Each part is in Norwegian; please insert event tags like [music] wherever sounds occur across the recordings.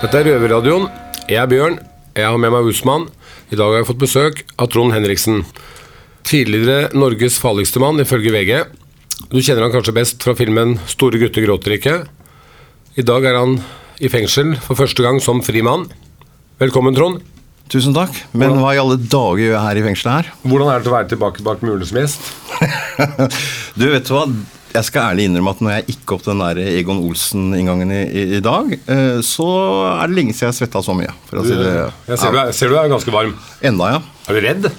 Dette er Røverradioen. Jeg er Bjørn. Jeg har med meg Usman. I dag har jeg fått besøk av Trond Henriksen. Tidligere Norges farligste mann, ifølge VG. Du kjenner han kanskje best fra filmen 'Store gutter gråter ikke'. I dag er han i fengsel for første gang som fri mann. Velkommen, Trond. Tusen takk. Men hva i alle dager gjør jeg her i fengselet her? Hvordan er det å være tilbake bak murene som gjest? [laughs] Du, vet du hva? Jeg skal ærlig innrømme at når jeg gikk opp den der Egon Olsen-inngangen i, i, i dag, eh, så er det lenge siden jeg svetta så mye. For å si det. Jeg ser, du er, ser du er ganske varm. Enda, ja. Er du redd?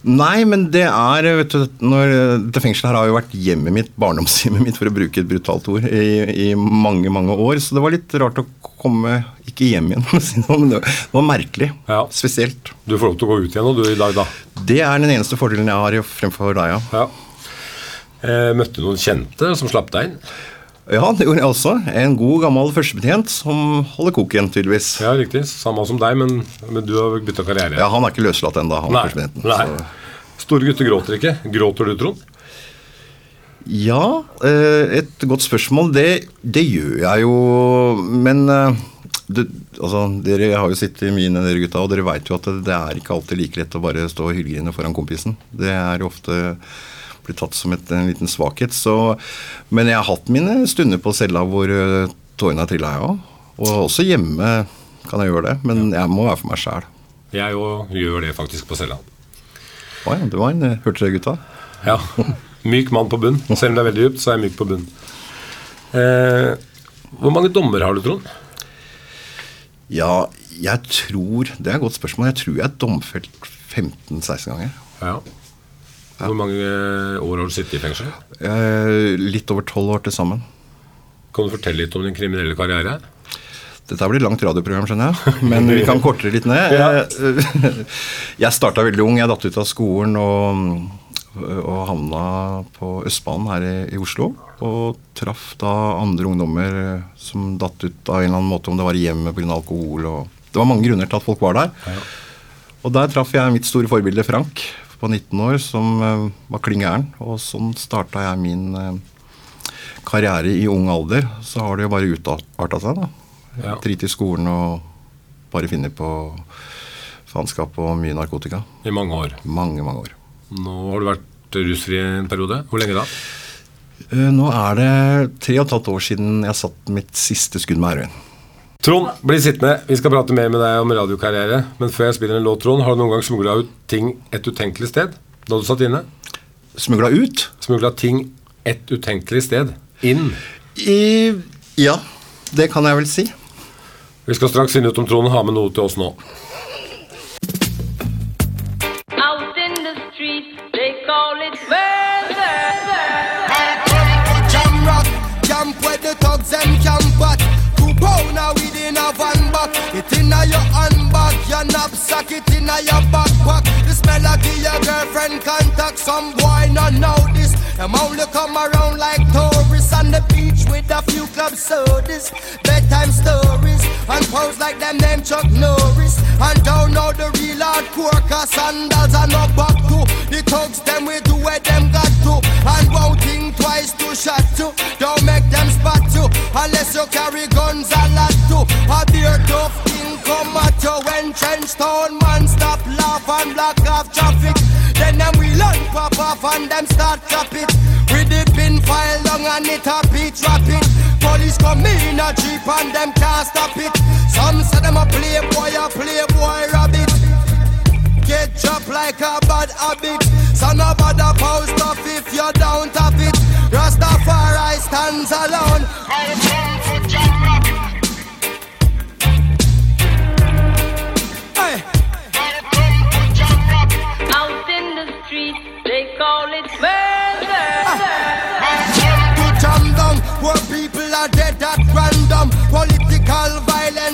Nei, men det er vet du, når, Dette fengselet her har jo vært hjemmet mitt, barndomshjemmet mitt, for å bruke et brutalt ord, i, i mange, mange år. Så det var litt rart å komme Ikke hjem igjen, [laughs] men det var merkelig. Ja. Spesielt. Du får lov til å gå ut igjen nå, du, i dag, da. Det er den eneste fordelen jeg har fremfor deg, ja. Ja. Eh, møtte noen kjente som slapp deg inn? Ja, det gjorde jeg også. En god, gammel førstebetjent som holder koken, tydeligvis. Ja, riktig. Samme som deg, men, men du har bytta karriere. Ja, Han er ikke løslatt ennå, han Nei. førstebetjenten. Nei. så- Store gutter gråter ikke. Gråter du, Trond? Ja, eh, et godt spørsmål. Det, det gjør jeg jo, men eh, det, altså, Dere har jo sittet mye nede, dere gutta, og dere veit jo at det, det er ikke alltid like lett å bare stå og hylgrine foran kompisen. Det er ofte blitt tatt som et, en liten svakhet. Så, men jeg har hatt mine stunder på cella hvor eh, tårene har trilla, jeg òg. Og også hjemme kan jeg gjøre det, men jeg må være for meg sjæl. Jeg òg gjør det faktisk på cella. Å ja, det var en eh, Hørte dere, gutta? Ja. [laughs] Myk mann på bunn. Selv om det er veldig dypt, så er jeg myk på bunn. Eh, hvor mange dommer har du, Trond? Ja, jeg tror Det er et godt spørsmål. Jeg tror jeg er domfelt 15-16 ganger. Ja. Hvor mange år har du sittet i fengsel? Eh, litt over tolv år til sammen. Kan du fortelle litt om din kriminelle karriere? Dette blir langt radioprogram, skjønner jeg. [laughs] Men vi kan korte det litt ned. [laughs] Jeg, jeg starta veldig ung. Jeg datt ut av skolen og, og havna på Østbanen her i, i Oslo. Og traff da andre ungdommer som datt ut av en eller annen måte, om det var i hjemmet pga. alkohol. Og det var mange grunner til at folk var der. Og der traff jeg mitt store forbilde Frank på 19 år, som eh, var klin gæren. Og sånn starta jeg min eh, karriere i ung alder. Så har det jo bare utarta seg, da. Ja. Drit i skolen og bare finne på faenskap og mye narkotika. I mange år. Mange, mange år. Nå har du vært rusfri en periode. Hvor lenge da? Eh, Nå er det tre og et halvt år siden jeg satt mitt siste skudd med heroin. Trond, bli sittende. Vi skal prate mer med deg om radiokarriere. Men før jeg spiller en låt, Trond, har du noen gang smugla ut ting et utenkelig sted? Da du satt inne? Smugla ut? Smugla ting et utenkelig sted? Inn? I Ja, det kan jeg vel si. Vi skal straks finne ut om Trond har med noe til oss nå. Inna your handbag, your knapsack, it inna your backpack. The smell of your girlfriend contact. Some boy not know this. Them only come around like tourists on the beach with a few club sodas, bedtime stories, and pose like them name Chuck Norris. And don't know the real hardcore, cause sandals are not back to. The thugs them we do where them got to, and won't think twice to shot to. Don't make them spot you, unless you carry guns a lot to. A beer tough come at you when town man stop laugh and block off traffic. Then them we learn pop off and them start chop it. With the pin file long and it a beat rapid. Police come in a jeep and them can't stop it. Some say them a playboy, a playboy rabbit. Get chopped like a bad habit. So no bother post off if you don't have it. Rastafari stands alone. Hey.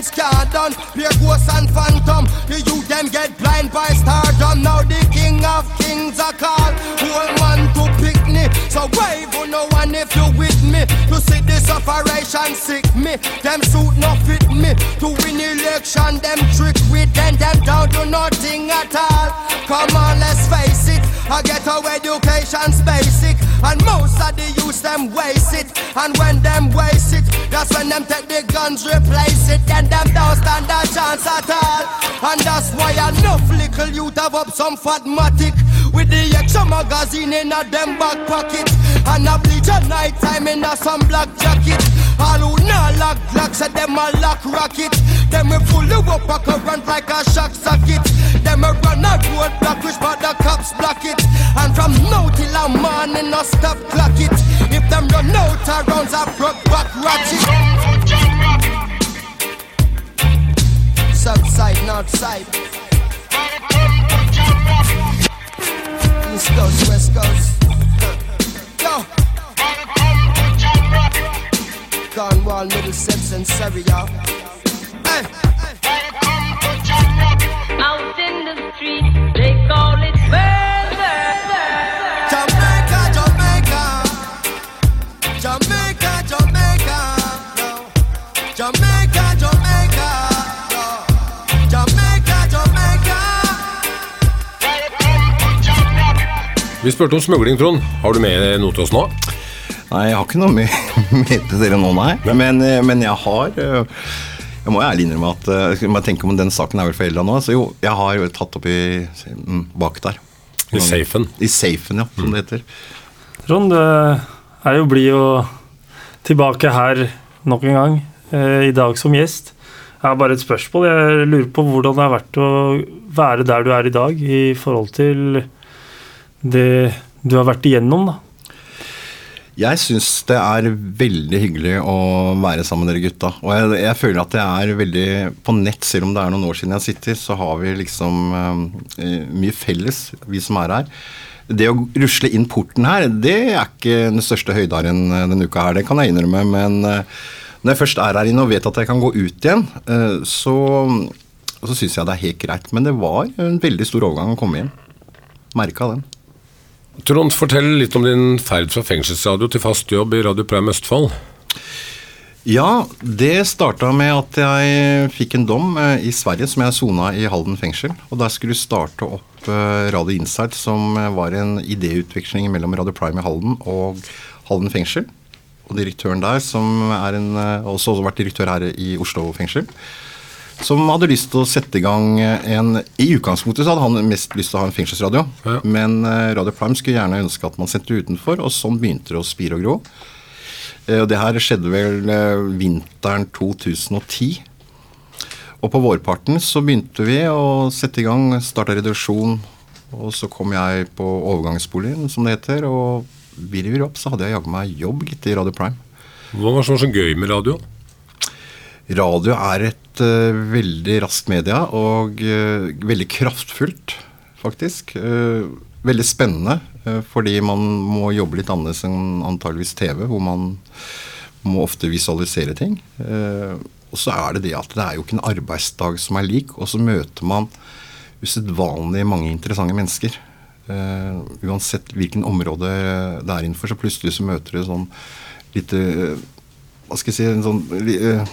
Violence can't done. Pure ghosts and phantom. The youth them get blind by stardom. Now the king of kings are called. Whole man to pick me. So wave on no one if you with me. To see this operation sick me. Them suit no fit me. To win election, them trick with them. Them down to nothing at all. Come on, let's face it. I get our education's basic. And most of the youths them waste it. And when them waste it, that's when them take the guns, replace it. Then them don't stand a chance at all. And that's why enough little youth have up some fatmatic. With the extra magazine in a them back pocket. And a bleach at night time in a some black jacket. All who not lock glock said them a lock rocket. Them we full of up a current like a shock socket. Them a run a road block which but the cops block it. And from now till a morning no stop clock it. Them run out of rounds I broke back ratchet. South side, north side. East coast, west coast. Yo. Cornwall, Middlesex, and Surrey, y'all. Hey. Out in the street, Vi spurte om smugling, Trond. Har du med noe til oss nå? Nei, jeg har ikke noe med, [laughs] med til dere nå, nei. Men, eh, men jeg har eh, Jeg må jo ærlig innrømme at Skal Jeg må tenke om den saken er vel forelda nå. Så jo, jeg har jo tatt opp i mm, bak der. I safen. I safen, ja, som det heter. Trond, det er jo blid å tilbake her nok en gang, eh, i dag som gjest. Jeg har bare et spørsmål. Jeg lurer på hvordan det har vært å være der du er i dag, i forhold til det du har vært igjennom, da. Jeg syns det er veldig hyggelig å være sammen med dere gutta. Og jeg, jeg føler at det er veldig På nett, selv om det er noen år siden jeg sitter, så har vi liksom eh, mye felles, vi som er her. Det å rusle inn porten her, det er ikke den største høydaren eh, denne uka her, det kan jeg innrømme. Men eh, når jeg først er her inne og vet at jeg kan gå ut igjen, eh, så, så syns jeg det er helt greit. Men det var en veldig stor overgang å komme hjem. Merka den. Trond, fortell litt om din ferd fra fengselsradio til fast jobb i Radio Prime Østfold. Ja, det starta med at jeg fikk en dom eh, i Sverige som jeg sona i Halden fengsel. Og der skulle du starte opp eh, Radio Insight, som eh, var en idéutveksling mellom Radio Prime i Halden og Halden fengsel. Og direktøren der, som er en, også har vært direktør her i Oslo fengsel, som hadde lyst til å sette i gang en I utgangspunktet så hadde han mest lyst til å ha en fengselsradio, Ja. men eh, Radio Prime skulle gjerne ønske at man sendte utenfor, og sånn begynte det å spire og gro. Eh, Og det her skjedde vel eh, vinteren 2010. Og på vårparten så begynte vi å sette i gang, starta reduksjon. Og så kom jeg på overgangsboligen, som det heter. Og virrer opp, så hadde jeg jaggu meg jobb gitt i Radio Prime. Hva var det som var så gøy med radio? Radio er et eh, veldig raskt media, og eh, veldig kraftfullt, faktisk. Eh, veldig spennende, fordi man må jobbe litt annerledes enn antageligvis TV, hvor man må ofte visualisere ting. Og så er det det at det er jo ikke en arbeidsdag som er lik, og så møter man usedvanlig mange interessante mennesker. Uh, uansett hvilken område det er innenfor, så plutselig så møter du sånn litt uh, Hva skal jeg si en sånn eh,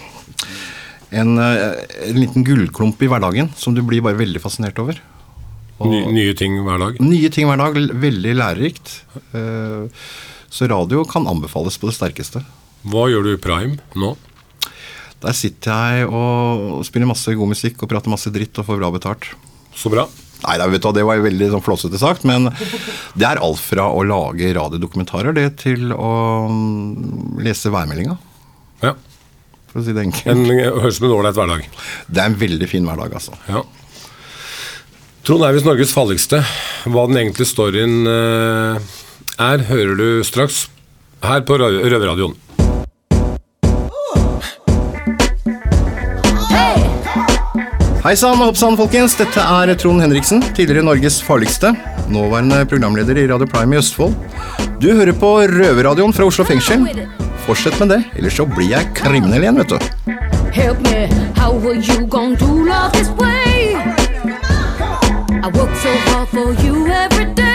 en, eh, en liten gullklump i hverdagen som du blir bare veldig fascinert over. Og- nye, nye ting hver dag? Nye ting hver dag. Veldig lærerikt. Eh, Så radio kan anbefales på det sterkeste. Hva gjør du i Prime nå? Der sitter jeg og spiller masse god musikk og prater masse dritt og får bra betalt. Så bra. Nei, vet du, det var jo veldig sånn flåsete sagt, men det er alt fra å lage radiodokumentarer det til å mm, lese værmeldinga, Ja. For å si det enkelt. En, høres ut som en ålreit hverdag. Det er en veldig fin hverdag, altså. Ja. Trond er visst Norges farligste. Hva den egentlige storyen eh, er, hører du straks her på Rø- Røverradioen. Hei sann og hopp sann, folkens. Dette er Trond Henriksen, tidligere Norges farligste. Nåværende programleder i Radio Prime i Østfold. Du hører på Røverradioen fra Oslo fengsel. Fortsett med det, ellers så blir jeg kriminell igjen, vet du. Help me, how are you gonna do love this way? I work so hard for you every day.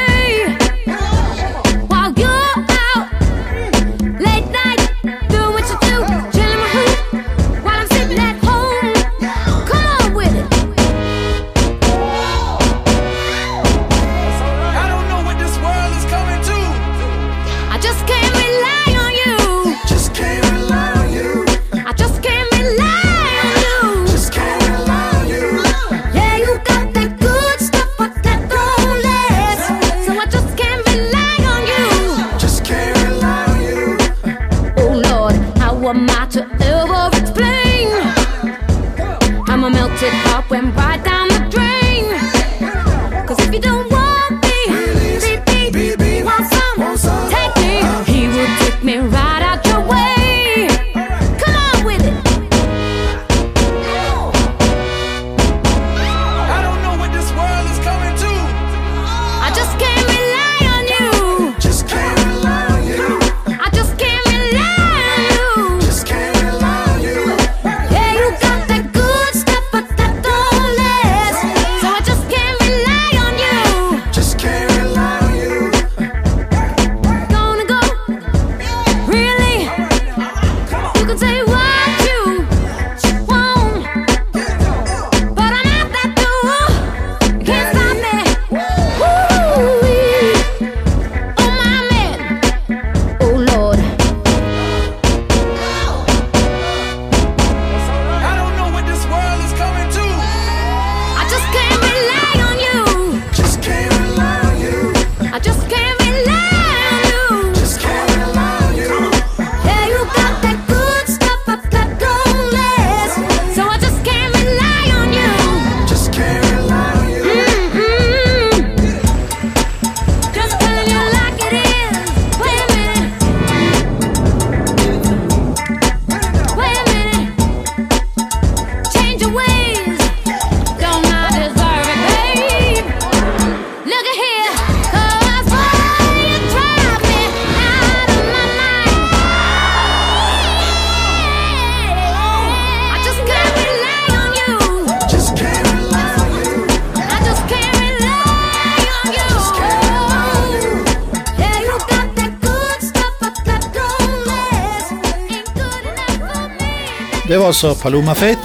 Det var altså Paloma Faith,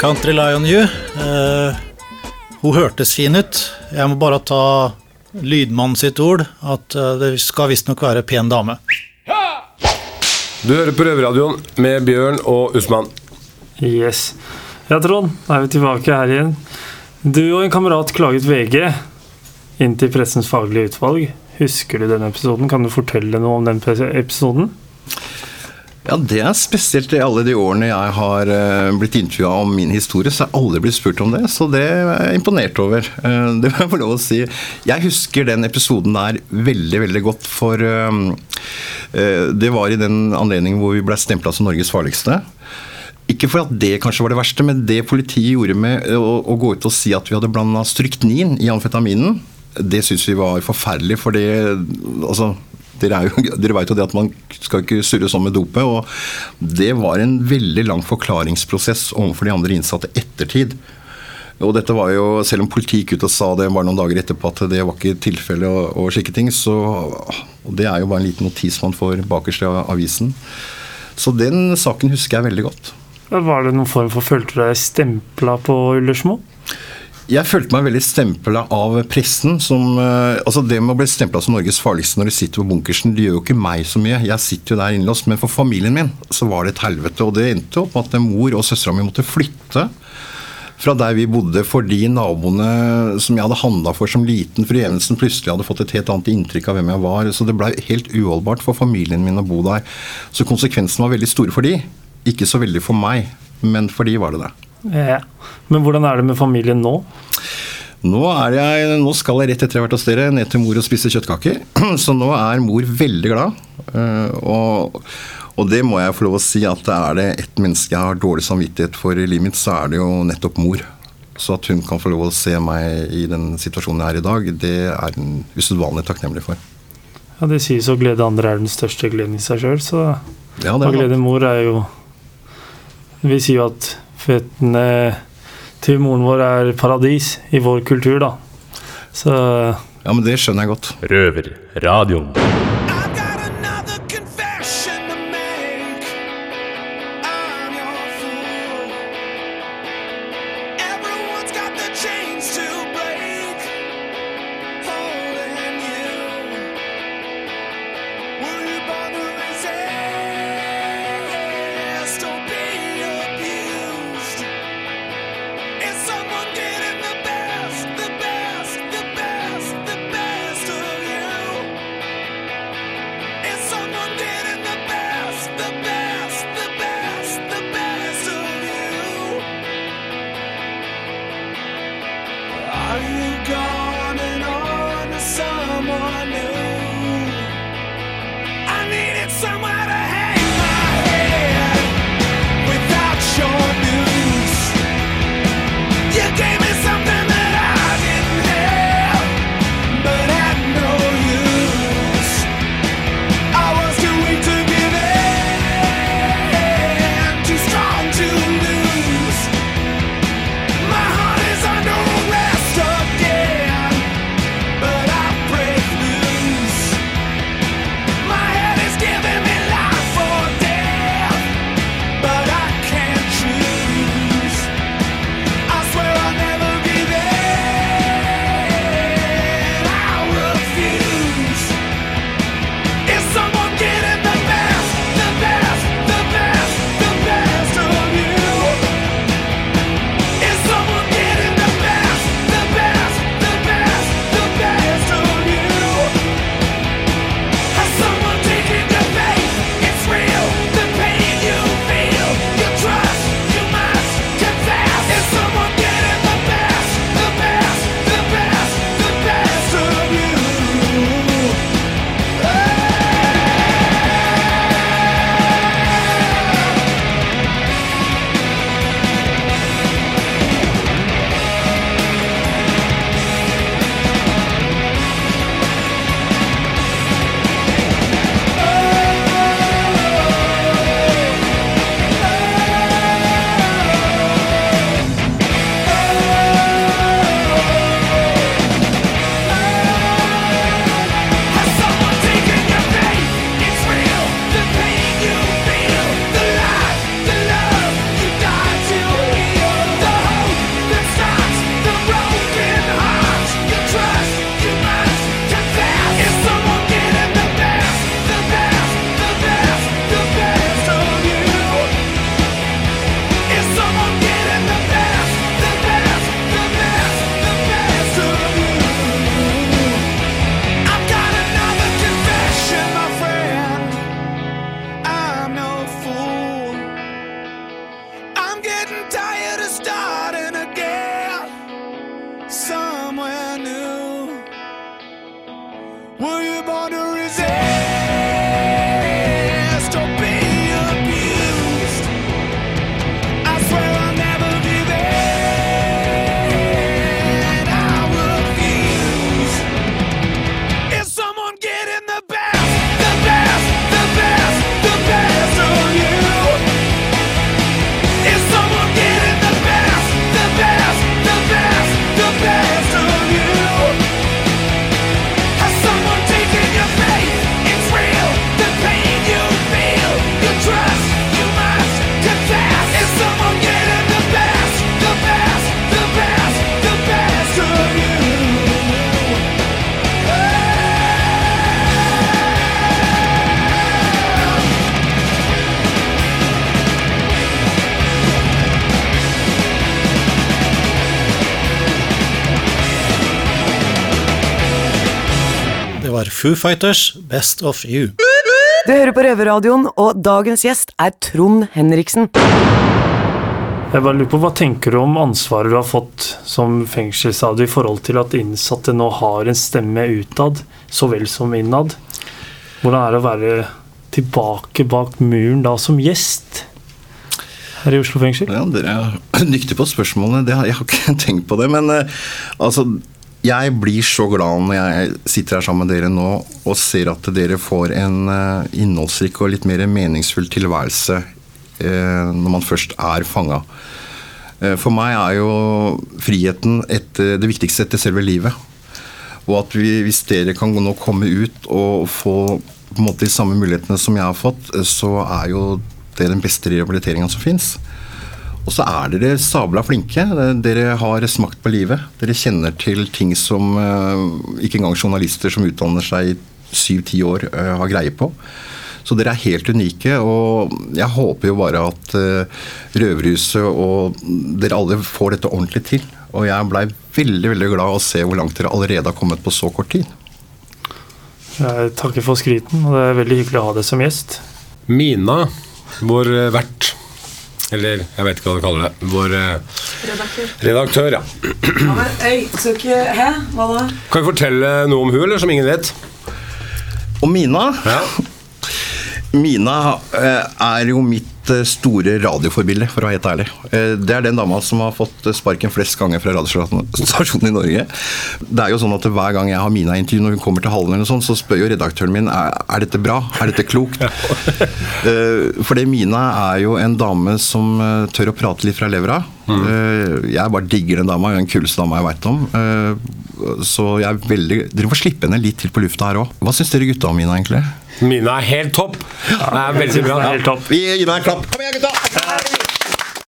Country Lion You. Uh, hun hørtes fin ut. Jeg må bare ta lydmannen sitt ord, at eh, det skal visstnok være pen dame. Du hører på Røverradioen med Bjørn og Usman. Yes. Ja, Trond, da er vi tilbake her igjen. Du og en kamerat klaget VG inn til Pressens faglige utvalg. Husker du den episoden? Kan du fortelle noe om den episoden? Ja, Det er spesielt i alle de årene jeg har uh, blitt intervjua om min historie, så har jeg aldri blitt spurt om det. Så det er jeg imponert over. Uh, det må jeg få lov å si. Jeg husker den episoden der veldig, veldig godt, for uh, det var i den anledningen hvor vi ble stempla som Norges farligste. Ikke for at det kanskje var det verste, men det politiet gjorde med å, å gå ut og si at vi hadde blanda stryknin i amfetaminen, det syns vi var forferdelig, for det altså, dere, jo, dere vet jo det at man skal ikke surre sånn med dopet. og Det var en veldig lang forklaringsprosess overfor de andre innsatte ettertid. Og dette var jo, Selv om politiet gikk ut og sa det bare noen dager etterpå at det var ikke tilfelle og, og slike ting, så det er jo bare en liten notis man får bakerst i avisen. Så den saken husker jeg veldig godt. Var det noen form for Følte du deg stempla på Ullersmo? Jeg følte meg veldig stempla av pressen. Som, uh, altså Det med å bli stempla som Norges farligste når du sitter på bunkersen, det gjør jo ikke meg så mye. Jeg sitter jo der innlåst. Men for familien min så var det et helvete. Og det endte opp med at mor og søstera mi måtte flytte fra der vi bodde fordi naboene som jeg hadde handla for som liten, fru Evensen, plutselig hadde fått et helt annet inntrykk av hvem jeg var. Så det blei helt uholdbart for familien min å bo der. Så konsekvensene var veldig store for de. Ikke så veldig for meg, men for de var det det. Ja. Men hvordan er det med familien nå? Nå, jeg, nå, skal jeg rett etter jeg har vært hos dere ned til mor og spise kjøttkaker. [clears throat] Så nå er mor veldig glad. Eh, og, og, det må jeg få lov å si at er det ett menneske jeg har dårlig samvittighet for i livet mitt, så er det jo nettopp mor. Så at hun kan få lov å se meg i den situasjonen jeg er i dag, det er hun usedvanlig takknemlig for. Ja, Det sies å glede andre er den største gleden i seg sjøl, så ja, glede mor er jo Vi sier jo at føttene til moren vår er paradis i vår kultur, da. Så Ja, men det skjønner jeg godt. Røverradioen. Foo Fighters Best of You. Du hører på Røverradioen, og dagens gjest er Trond Henriksen. Jeg bare lurer på, Hva tenker du om ansvaret du har fått som fengselsadju i forhold til at innsatte nå har en stemme utad så vel som innad? Hvordan er det å være tilbake bak muren da som gjest her i Oslo fengsel? Ja, Dere er [clears throat] dyktige på spørsmålene. Har, jeg har ikke [laughs] tenkt på det. Men eh, altså, jeg blir så glad når jeg sitter her sammen med dere nå og ser at dere får en eh, innholdsrik og litt mer meningsfull tilværelse eh, når man først er fanga. Eh, for meg er jo friheten et, det viktigste etter selve livet. Og at vi, hvis dere kan nå komme ut og få på en måte de samme mulighetene som jeg har fått, så er jo det den beste rehabiliteringa som fins. Og så er dere sabla flinke. Dere har smakt på livet. Dere kjenner til ting som eh, ikke engang journalister som utdanner seg i syv-ti år, eh, har greie på. Så dere er helt unike, og jeg håper jo bare at uh, Røverhuset og dere alle får dette ordentlig til. Og jeg blei veldig veldig glad å se hvor langt dere allerede har kommet på så kort tid. Jeg takker for skryten, og det er veldig hyggelig å ha deg som gjest. Mina, vår eh, vert Eller jeg vet ikke hva du kaller det. Vår eh, redaktør, ja. Ja, men, øy, skal ikke Hæ? Hva da? Kan vi fortelle noe om hun, eller som ingen vet? Og Mina Ja. Mina eh, er jo mitt store radioforbilde, for å være helt ærlig. Eh, Det er den dama som har fått sparken flest ganger fra radiostasjonen i Norge. Det er jo sånn at Hver gang jeg har Mina i intervju, når hun kommer til Hallen, eller sånn, så spør jo redaktøren min er, er dette bra, er dette klokt. [laughs] For Fordi Mina er jo en dame som eh, tør å prate litt fra levra. Mm. Jeg bare digger den dama, den kuleste dama jeg veit om. Eh, Så jeg er veldig Dere får slippe henne litt til på lufta her òg. Hva syns dere gutta om Mina, egentlig? Mina er helt topp. Det er veldig bra. Det helt topp. Vi gir deg en klapp. Kom igjen, gutta!